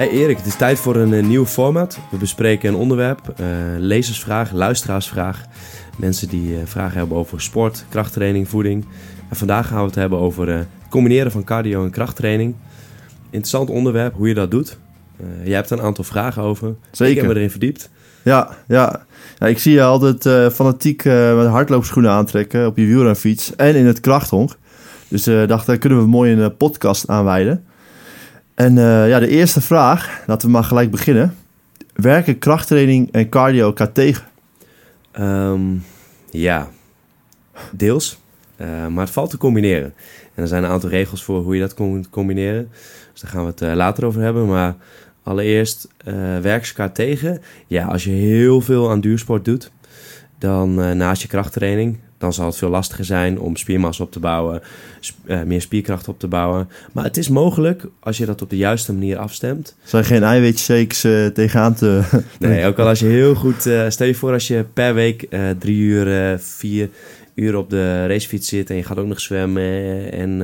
Hey Erik, het is tijd voor een uh, nieuw format. We bespreken een onderwerp, uh, lezersvraag, luisteraarsvraag. Mensen die uh, vragen hebben over sport, krachttraining, voeding. En vandaag gaan we het hebben over het combineren van cardio en krachttraining. Interessant onderwerp, hoe je dat doet. jij hebt er een aantal vragen over. Zeker. Ik heb me erin verdiept. Ja, ja. ja ik zie je altijd fanatiek met hardloopschoenen aantrekken op je wielrenfiets en in het krachthonk. Dus dacht, daar kunnen we mooi een podcast aanwijden. En uh, ja, de eerste vraag, laten we maar gelijk beginnen. Werken krachttraining en cardio elkaar tegen? Um, ja, deels. Uh, maar het valt te combineren. En er zijn een aantal regels voor hoe je dat kunt combineren. Dus daar gaan we het uh, later over hebben. Maar allereerst, werken ze elkaar tegen? Ja, als je heel veel aan duursport doet, dan naast je krachttraining, dan zal het veel lastiger zijn om spiermassa op te bouwen, uh, meer spierkracht op te bouwen. Maar het is mogelijk als je dat op de juiste manier afstemt. Zijn geen eiwitshakes uh, tegenaan te... nee, ook al als je heel goed... Uh, stel je voor als je per week drie uur, vier uur op de racefiets zit... en je gaat ook nog zwemmen en,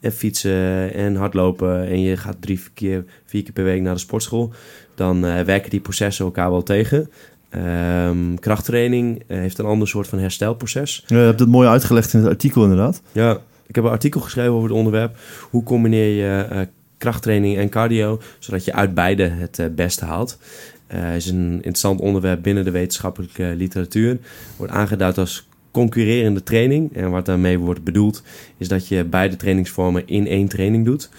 en fietsen en hardlopen... en je gaat drie keer, vier keer per week naar de sportschool... dan werken die processen elkaar wel tegen... Um, krachttraining eh, heeft een ander soort van herstelproces. Ja, je hebt het mooi uitgelegd in het artikel inderdaad. Ja, ik heb een artikel geschreven over het onderwerp. Hoe combineer je uh, krachttraining en cardio, zodat je uit beide het uh, beste haalt. Het is een interessant onderwerp binnen de wetenschappelijke literatuur. Wordt aangeduid als concurrerende training. En wat daarmee wordt bedoeld, is dat je beide trainingsvormen in één training doet.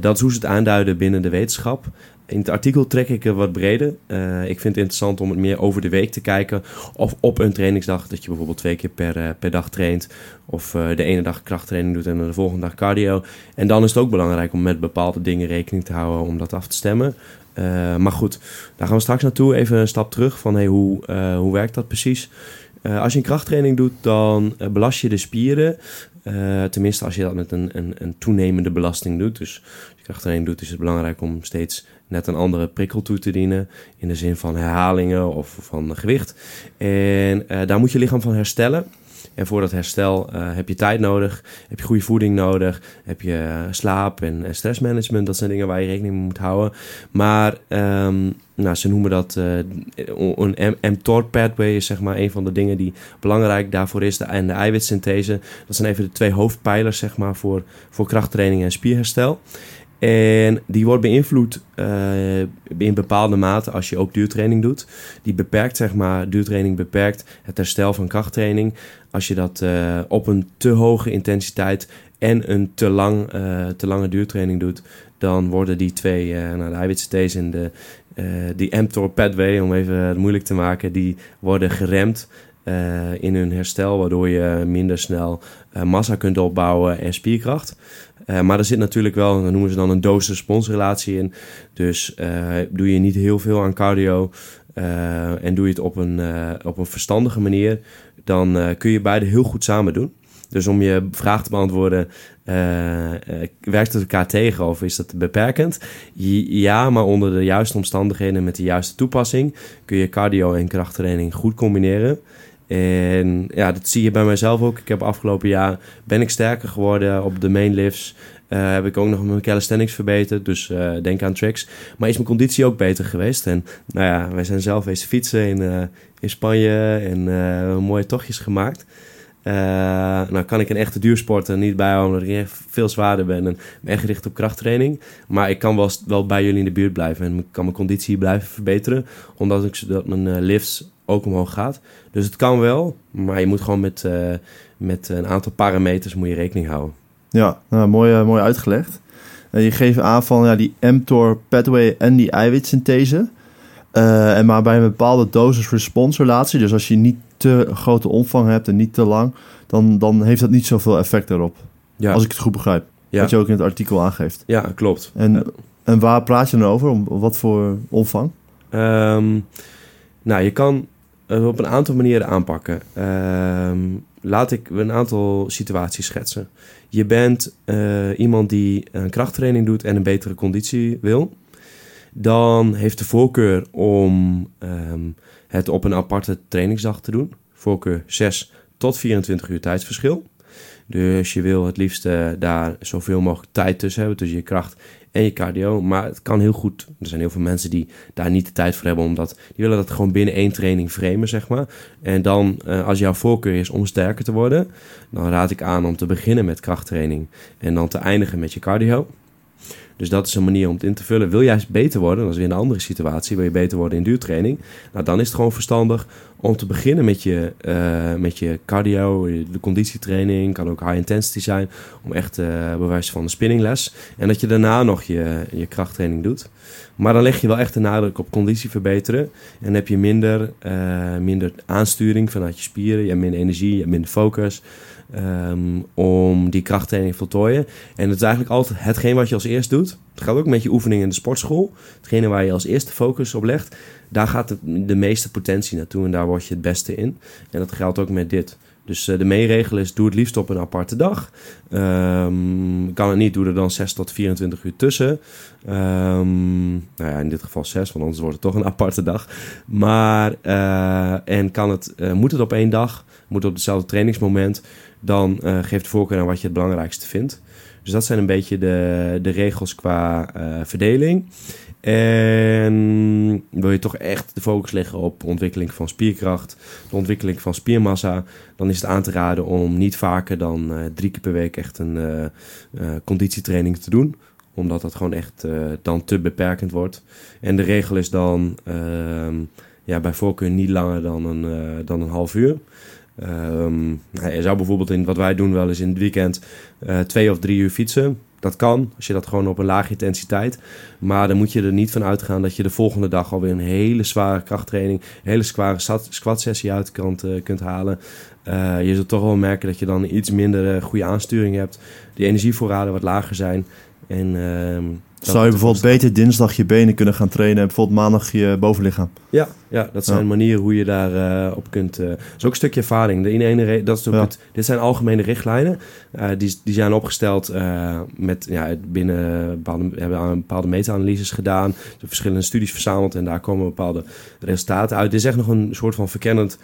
dat is hoe ze het aanduiden binnen de wetenschap. In het artikel trek ik het wat breder. Uh, ik vind het interessant om het meer over de week te kijken. Of op een trainingsdag, dat je bijvoorbeeld twee keer per, uh, per dag traint. Of uh, de ene dag krachttraining doet en de volgende dag cardio. En dan is het ook belangrijk om met bepaalde dingen rekening te houden om dat af te stemmen. maar goed, daar gaan we straks naartoe. Even een stap terug van hey, hoe, hoe werkt dat precies? als je een krachttraining doet, dan belast je de spieren. tenminste, als je dat met een, een, een toenemende belasting doet. Dus als je krachttraining doet, is het belangrijk om steeds net een andere prikkel toe te dienen. In de zin van herhalingen of van gewicht. En uh, daar moet je lichaam van herstellen. En voor dat herstel uh, heb je tijd nodig, heb je goede voeding nodig, heb je uh, slaap en, en, stressmanagement. Dat zijn dingen waar je rekening mee moet houden. Maar um, nou, ze noemen dat uh, een mTOR pathway is zeg maar een van de dingen die belangrijk daarvoor is. De, en de eiwitsynthese, dat zijn even de twee hoofdpijlers zeg maar voor, voor krachttraining en spierherstel. En die wordt beïnvloed uh, in bepaalde mate als je ook duurtraining doet. Die beperkt, zeg maar, duurtraining beperkt het herstel van krachttraining. Als je dat uh, op een te hoge intensiteit en een te, lang, uh, te lange duurtraining doet, dan worden die twee, nou, de eiwitsynthese en de, die mTOR pathway, om even moeilijk te maken, die worden geremd. In hun herstel, waardoor je minder snel massa kunt opbouwen en spierkracht. Uh, maar er zit natuurlijk wel, dat noemen ze dan een dosis-respons-relatie in. Dus doe je niet heel veel aan cardio en doe je het op een, op een verstandige manier, dan kun je beide heel goed samen doen. Dus om je vraag te beantwoorden, werkt het elkaar tegen of is dat beperkend? Ja, maar onder de juiste omstandigheden met de juiste toepassing kun je cardio en krachttraining goed combineren. En ja, dat zie je bij mijzelf ook. Ik heb afgelopen jaar ben ik sterker geworden op de main lifts. Uh, heb ik ook nog mijn calisthenics verbeterd. Dus uh, denk aan tricks. Maar is mijn conditie ook beter geweest. En nou ja, wij zijn zelf eens fietsen in, uh, in Spanje. En mooie tochtjes gemaakt. nou kan ik een echte duursporter niet bijhouden omdat ik veel zwaarder ben en ben gericht op krachttraining. Maar ik kan wel, wel bij jullie in de buurt blijven en kan mijn conditie blijven verbeteren. Omdat ik dat mijn lifts ook omhoog gaat. Dus het kan wel, maar je moet gewoon met, uh, met een aantal parameters moet je rekening houden. Ja, nou, mooi, uh, mooi uitgelegd. Uh, je geeft aan van ja, die mTOR pathway en die eiwitsynthese. en maar bij een bepaalde dosis-response relatie, dus als je niet te grote omvang hebt en niet te lang, dan, dan heeft dat niet zoveel effect erop. Ja. Als ik het goed begrijp. Ja. Wat je ook in het artikel aangeeft. Ja, klopt. En, ja. en waar praat je dan over? Om, wat voor omvang? Um, nou, je kan uh, op een aantal manieren aanpakken. Uh, laat ik een aantal situaties schetsen. Je bent uh, iemand die een krachttraining doet en een betere conditie wil. Dan heeft de voorkeur om um, het op een aparte trainingsdag te doen. Voorkeur 6 tot 24 uur tijdsverschil. Dus je wil het liefst eh, daar zoveel mogelijk tijd tussen hebben, tussen je kracht en je cardio. Maar het kan heel goed. Er zijn heel veel mensen die daar niet de tijd voor hebben, omdat die willen dat gewoon binnen één training framen, zeg maar. En dan, uh, als jouw voorkeur is om sterker te worden, dan raad ik aan om te beginnen met krachttraining en dan te eindigen met je cardio. Dus dat is een manier om het in te vullen. Wil jij beter worden, dat is weer een andere situatie, wil je beter worden in duurtraining, nou dan is het gewoon verstandig om te beginnen met je, uh, met je cardio, de conditietraining, kan ook high intensity zijn, om echt uh, bewijs van de spinningles. En dat je daarna nog je, je krachttraining doet. Maar dan leg je wel echt de nadruk op conditie verbeteren. En heb je minder, uh, minder aansturing vanuit je spieren, je hebt minder energie, je hebt minder focus. Um, om die krachttraining te voltooien. En het is eigenlijk altijd hetgeen wat je als eerst doet. Het gaat ook met je oefeningen in de sportschool. Hetgene waar je als eerste focus op legt, daar gaat de, meeste potentie naartoe en daar word je het beste in. En dat geldt ook met dit. Dus uh, de meeregel is, doe het liefst op een aparte dag. Um, kan het niet, doe er dan 6 tot 24 uur tussen. Um, nou ja, in dit geval 6, want anders wordt het toch een aparte dag. Maar, uh, en kan het, uh, moet het op één dag, moet op hetzelfde trainingsmoment, dan uh, geef de voorkeur aan wat je het belangrijkste vindt. Dus dat zijn een beetje de, de regels qua verdeling. En wil je toch echt de focus leggen op ontwikkeling van spierkracht, de ontwikkeling van spiermassa, dan is het aan te raden om niet vaker dan uh, drie keer per week echt een conditietraining te doen. Omdat dat gewoon echt dan te beperkend wordt. En de regel is dan ehm, ja, bij voorkeur niet langer dan een, dan een half uur. Um, nou, je zou bijvoorbeeld in wat wij doen wel eens in het weekend twee of drie uur fietsen. Dat kan, als je dat gewoon op een lage intensiteit. Maar dan moet je er niet van uitgaan dat je de volgende dag alweer een hele zware krachttraining, een hele zware squat sessie uit kunt, uh, kunt halen. Uh, je zult toch wel merken dat je dan iets minder goede aansturing hebt. Die energievoorraden wat lager zijn. En uh, zou je bijvoorbeeld beter dinsdag je benen kunnen gaan trainen en bijvoorbeeld maandag je bovenlichaam? Ja, ja dat zijn ja. manieren hoe je daar uh, op kunt. Uh, dat is ook een stukje ervaring. De ene, dat is ook ja. het, dit zijn algemene richtlijnen. Uh, die, die zijn opgesteld met ja, binnen bepaalde, we hebben een bepaalde meta-analyses gedaan. De verschillende studies verzameld en daar komen bepaalde resultaten uit. Dit is echt nog een soort van verkennend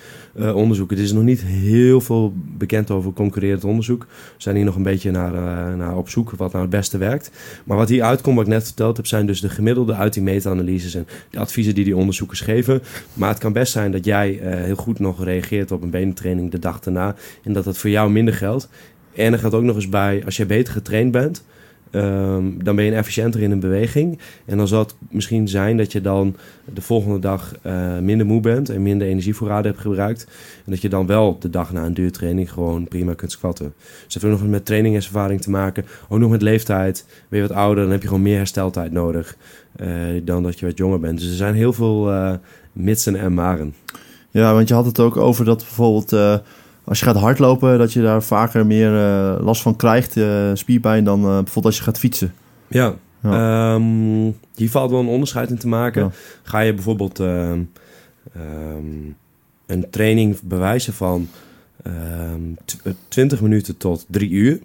onderzoek. Het is nog niet heel veel bekend over concurrerend onderzoek. We zijn hier nog een beetje naar, naar op zoek wat nou het beste werkt. Maar wat hier uitkomt, net verteld heb, zijn dus de gemiddelde uit die meta-analyses en de adviezen die die onderzoekers geven. Maar het kan best zijn dat jij uh, heel goed nog reageert op een benentraining de dag daarna en dat dat voor jou minder geldt. En er gaat ook nog eens bij, als jij beter getraind bent, um, dan ben je efficiënter in een beweging. En dan zal het misschien zijn dat je dan de volgende dag uh, minder moe bent en minder energievoorraden hebt gebruikt. En dat je dan wel de dag na een duurtraining gewoon prima kunt squatten. Dus dat heeft ook nog met trainingservaring te maken. Ook nog met leeftijd. Ben je wat ouder, dan heb je gewoon meer hersteltijd nodig uh, dan dat je wat jonger bent. Dus er zijn heel veel uh, mitsen en maren. Ja, want je had het ook over dat bijvoorbeeld als je gaat hardlopen, dat je daar vaker meer uh, last van krijgt, uh, spierpijn, dan bijvoorbeeld als je gaat fietsen. Ja, ja. Um, hier valt wel een onderscheid in te maken. Ja. Ga je bijvoorbeeld um, een training bewijzen van 20 minuten tot 3 uur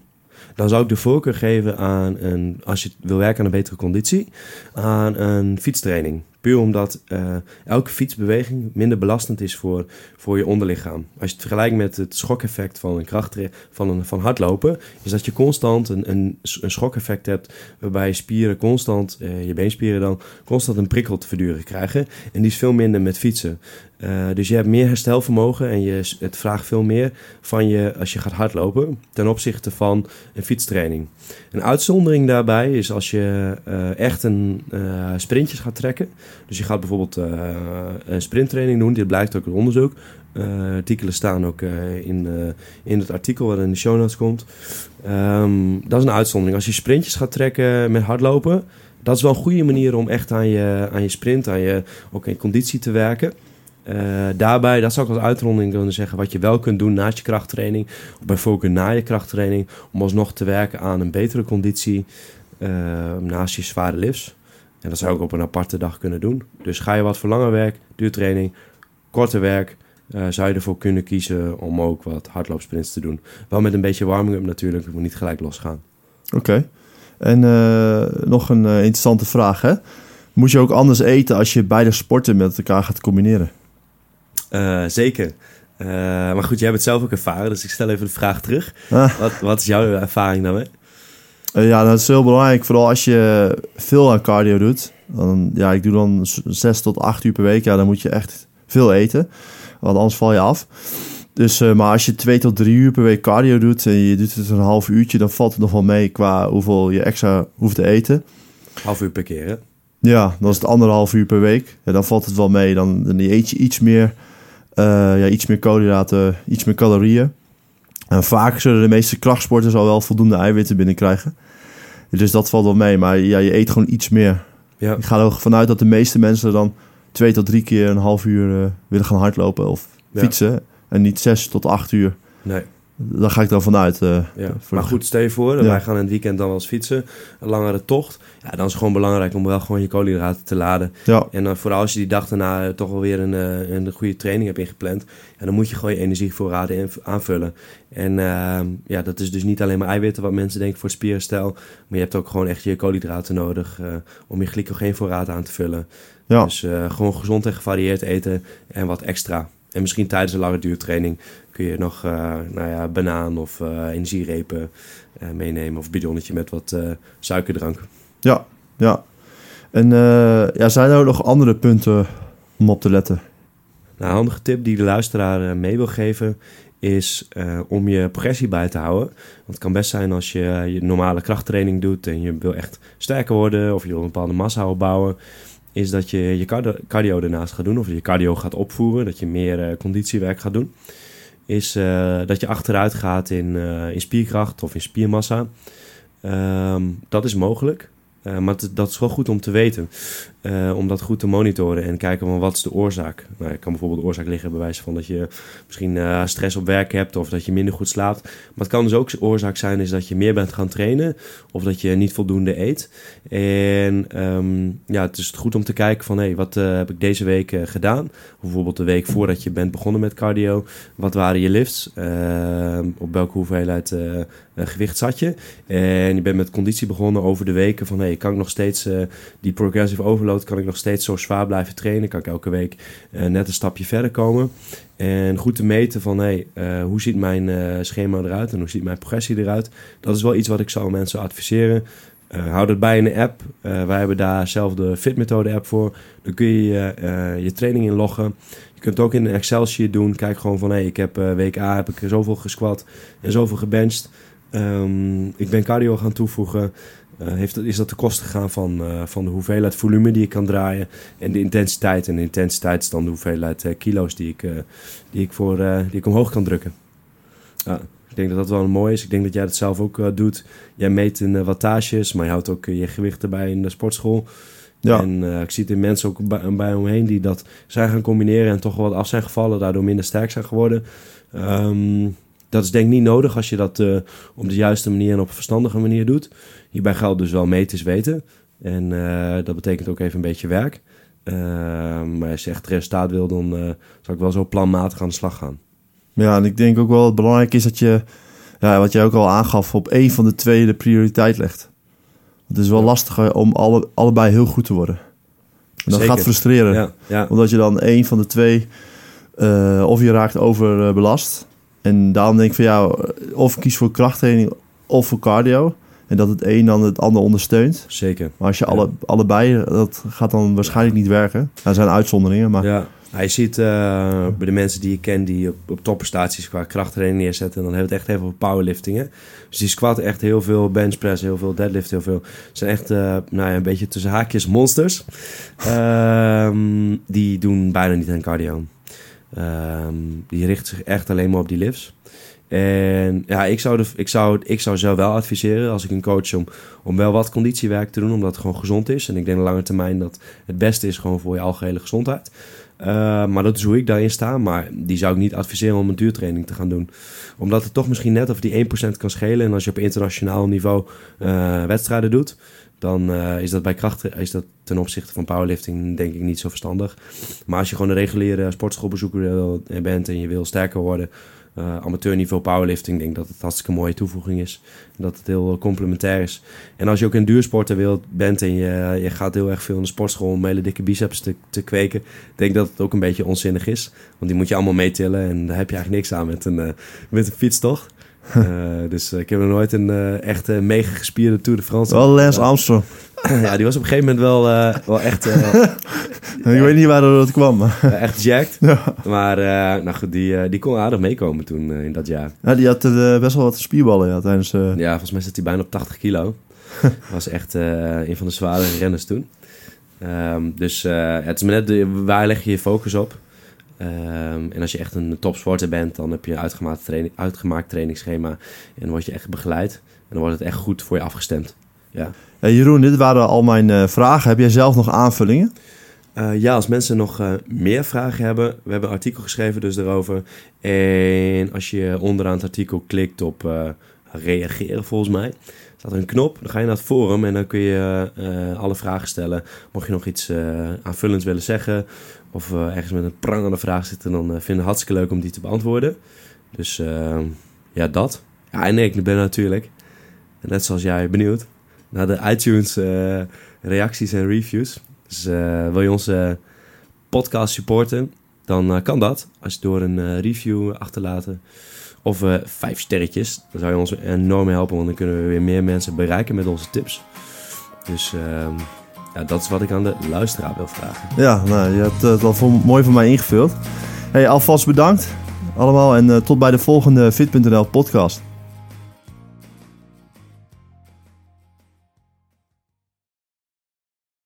dan zou ik de voorkeur geven aan een, als je wil werken aan een betere conditie, aan een fietstraining. Puur omdat uh, elke fietsbeweging minder belastend is voor, voor je onderlichaam. Als je het vergelijkt met het schokeffect van een kracht van, een, van hardlopen, is dat je constant een, een, schokeffect hebt waarbij je spieren constant, uh, je beenspieren dan, constant een prikkel te verduren krijgen. En die is veel minder met fietsen. Uh, dus je hebt meer herstelvermogen en je, het vraagt veel meer van je als je gaat hardlopen ten opzichte van een fietstraining. Een uitzondering daarbij is als je echt een sprintjes gaat trekken. Dus je gaat bijvoorbeeld een sprinttraining doen, dit blijkt ook uit onderzoek. artikelen staan ook in, in het artikel wat in de show notes komt. Um, dat is een uitzondering. Als je sprintjes gaat trekken met hardlopen, dat is wel een goede manier om echt aan je, aan je sprint, aan je ook in conditie te werken. Daarbij, dat zou ik als uitronding kunnen zeggen, wat je wel kunt doen naast je krachttraining, of bijvoorbeeld na je krachttraining, om alsnog te werken aan een betere conditie uh, naast je zware lifts. En dat zou ik op een aparte dag kunnen doen. Dus ga je wat voor langer werk, duurtraining, korte werk, uh, zou je ervoor kunnen kiezen om ook wat hardloopsprints te doen. Wel met een beetje warming-up natuurlijk, het moet niet gelijk losgaan. Oké. Okay. En nog een interessante vraag, hè? Moet je ook anders eten als je beide sporten met elkaar gaat combineren? Zeker. Maar goed, jij hebt het zelf ook ervaren, dus ik stel even de vraag terug. Ah. Wat, wat is jouw ervaring daarmee? Uh, ja, dat is heel belangrijk. Vooral als je veel aan cardio doet. Dan, ja, ik doe dan 6 tot 8 uur per week. Ja, dan moet je echt veel eten. Want anders val je af. Dus, uh, maar als je 2 tot 3 uur per week cardio doet en je doet het een half uurtje, dan valt het nog wel mee qua hoeveel je extra hoeft te eten. Half uur per keer, hè? Ja, dan is het anderhalf uur per week. Ja, dan valt het wel mee. Dan, dan eet je iets meer, uh, ja, iets meer koolhydraten, iets meer calorieën. En vaak zullen de meeste krachtsporters al wel voldoende eiwitten binnenkrijgen. Dus dat valt wel mee. Maar ja, je eet gewoon iets meer. Ja. Ik ga er vanuit dat de meeste mensen dan twee tot drie keer een half uur uh, willen gaan hardlopen of fietsen. En niet zes tot acht uur. Nee. Daar ga ik dan vanuit. Uh, ja. Maar goed, stel je voor, ja. wij gaan in het weekend dan wel eens fietsen. Een langere tocht. Ja, dan is het gewoon belangrijk om wel gewoon je koolhydraten te laden. Ja. En dan vooral als je die dag daarna toch wel weer een, een goede training hebt ingepland. Ja, dan moet je gewoon je energievoorraden aanvullen. En uh, ja, dat is dus niet alleen maar eiwitten wat mensen denken voor het spierherstel. Maar je hebt ook gewoon echt je koolhydraten nodig uh, om je glycogeenvoorraad aan te vullen. Ja. Dus gewoon gezond en gevarieerd eten en wat extra. En misschien tijdens een lange duurtraining kun je nog uh, nou ja, banaan of uh, energierepen uh, meenemen. Of bidonnetje met wat suikerdrank. Ja, ja. En ja, zijn er ook nog andere punten om op te letten? Nou, een handige tip die de luisteraar mee wil geven is om je progressie bij te houden. Want het kan best zijn als je je normale krachttraining doet en je wil echt sterker worden of je wil een bepaalde massa opbouwen is dat je je cardio, ernaast gaat doen, of je cardio gaat opvoeren, dat je meer uh, conditiewerk gaat doen, is uh, dat je achteruit gaat in, uh, in spierkracht of in spiermassa. Um, dat is mogelijk. Uh, maar dat is wel goed om te weten. Uh, om dat goed te monitoren en kijken van wat is de oorzaak. Nou, het kan bijvoorbeeld oorzaak liggen bij wijze van dat je misschien uh, stress op werk hebt of dat je minder goed slaapt. Maar het kan dus ook oorzaak zijn is dat je meer bent gaan trainen of dat je niet voldoende eet. En um, ja, het is goed om te kijken van hé, hey, wat heb ik deze week gedaan? Bijvoorbeeld de week voordat je bent begonnen met cardio. Wat waren je lifts? Ehm, op welke hoeveelheid gewicht zat je? En je bent met conditie begonnen over de weken van hé, hey, kan ik nog steeds die progressive overload kan ik nog steeds zo zwaar blijven trainen. Kan ik elke week uh, net een stapje verder komen. En goed te meten van hey, uh, hoe ziet mijn uh, schema eruit en hoe ziet mijn progressie eruit. Dat is wel iets wat ik zou mensen adviseren. houd het bij in de app. wij hebben daar zelf de Fitmethode app voor. Dan kun je je training inloggen. Je kunt ook in een Excel sheet doen. Kijk gewoon van hey, ik heb week A heb ik zoveel gesquat en zoveel gebenched. Um, ik ben cardio gaan toevoegen. Uh, heeft, is dat de kosten gegaan van, uh, van de hoeveelheid volume die ik kan draaien en de intensiteit. En de intensiteit is dan de hoeveelheid uh, kilo's die ik, die, ik voor, die ik omhoog kan drukken. ik denk dat dat wel mooi is. Ik denk dat jij dat zelf ook doet. Jij meet in wattages, maar je houdt ook je gewicht erbij in de sportschool. Ja. En ik zie het in mensen ook bij, bij omheen die dat zijn gaan combineren en toch wel wat af zijn gevallen, daardoor minder sterk zijn geworden. Um, dat is denk ik niet nodig als je dat uh, op de juiste manier en op een verstandige manier doet. Hierbij geldt dus wel meten is weten. En uh, dat betekent ook even een beetje werk. Uh, maar als je echt resultaat wil, dan zou ik wel zo planmatig aan de slag gaan. Ja, en ik denk ook wel het belangrijk is dat je, ja, wat jij ook al aangaf, op één van de twee de prioriteit legt. Het is wel ja. lastig om alle, allebei heel goed te worden. En dat Zeker. gaat frustreren. Ja, ja. Omdat je dan één van de twee, of je raakt overbelast. En daarom denk ik van ja, of kies voor krachttraining of voor cardio. En dat het een dan het ander ondersteunt. Zeker. Maar als je alle, allebei, dat gaat dan waarschijnlijk niet werken. Er zijn uitzonderingen, maar... Ja, je ziet uh, bij de mensen die je kent die op, op topprestaties qua krachttraining neerzetten, dan hebben we het echt even over powerlifting. Hè? Dus die squat echt heel veel benchpress, heel veel deadlift, heel veel. Zijn echt uh, nou ja, een beetje tussen haakjes monsters. Uh, die doen bijna niet aan cardio. Um, die richt zich echt alleen maar op die lifts. En ja, ik zou, de, ik, zou, ik zou zelf wel adviseren als ik een coach om, om wel wat conditiewerk te doen, omdat het gewoon gezond is. En ik denk op lange termijn dat het beste is gewoon voor je algehele gezondheid. Uh, maar dat is hoe ik daarin sta. Maar die zou ik niet adviseren om een duurtraining te gaan doen. Omdat het toch misschien net of die 1% kan schelen. En als je op internationaal niveau uh, wedstrijden doet, dan uh, is dat bij kracht is dat ten opzichte van powerlifting denk ik niet zo verstandig. Maar als je gewoon een reguliere sportschoolbezoeker bent en je wil sterker worden, amateurniveau powerlifting. Denk dat het een hartstikke mooie toevoeging is. Dat het heel complementair is. En als je ook in duursporten bent en je, je gaat heel erg veel in de sportschool om hele dikke biceps te, te kweken. denk dat het ook een beetje onzinnig is. Want die moet je allemaal meetillen en daar heb je eigenlijk niks aan met een, met een fiets, toch? Uh, dus ik heb nog nooit een uh, echt mega gespierde Tour de France. Wel Lance Armstrong. ja, die was op een gegeven moment wel, wel echt... ik weet niet waar dat kwam. Maar. echt jacked. Ja. Maar nou goed, die, die kon aardig meekomen toen in dat jaar. Ja, die had best wel wat spierballen ja, tijdens... Ja, volgens mij zit hij bijna op 80 kilo. was echt een van de zware renners toen. Um, dus het is maar net de, waar leg je je focus op. Um, en als je echt een topsporter bent, dan heb je een uitgemaakt, training, uitgemaakt trainingsschema. En dan word je echt begeleid. En dan wordt het echt goed voor je afgestemd. Ja. Hey Jeroen, dit waren al mijn uh, vragen. Heb jij zelf nog aanvullingen? Uh, ja, als mensen nog uh, meer vragen hebben, we hebben een artikel geschreven dus erover. En als je onderaan het artikel klikt op reageren volgens mij, staat er een knop. Dan ga je naar het forum en dan kun je alle vragen stellen. Mocht je nog iets aanvullends willen zeggen of uh, ergens met een prangende vraag zitten, dan uh, vinden we het hartstikke leuk om die te beantwoorden. Dus uh, ja, dat. Ja, en ik ben natuurlijk, net zoals jij, benieuwd naar de iTunes reacties en reviews. Dus wil je onze podcast supporten, dan kan dat. Als je door een review achterlaten of vijf sterretjes. Dan zou je ons enorm helpen, want dan kunnen we weer meer mensen bereiken met onze tips. Dus ehm, ja, dat is wat ik aan de luisteraar wil vragen. Ja, nou, je hebt het al mooi voor mij ingevuld. Hey, alvast bedankt allemaal en uh, tot bij de volgende Fit.nl podcast.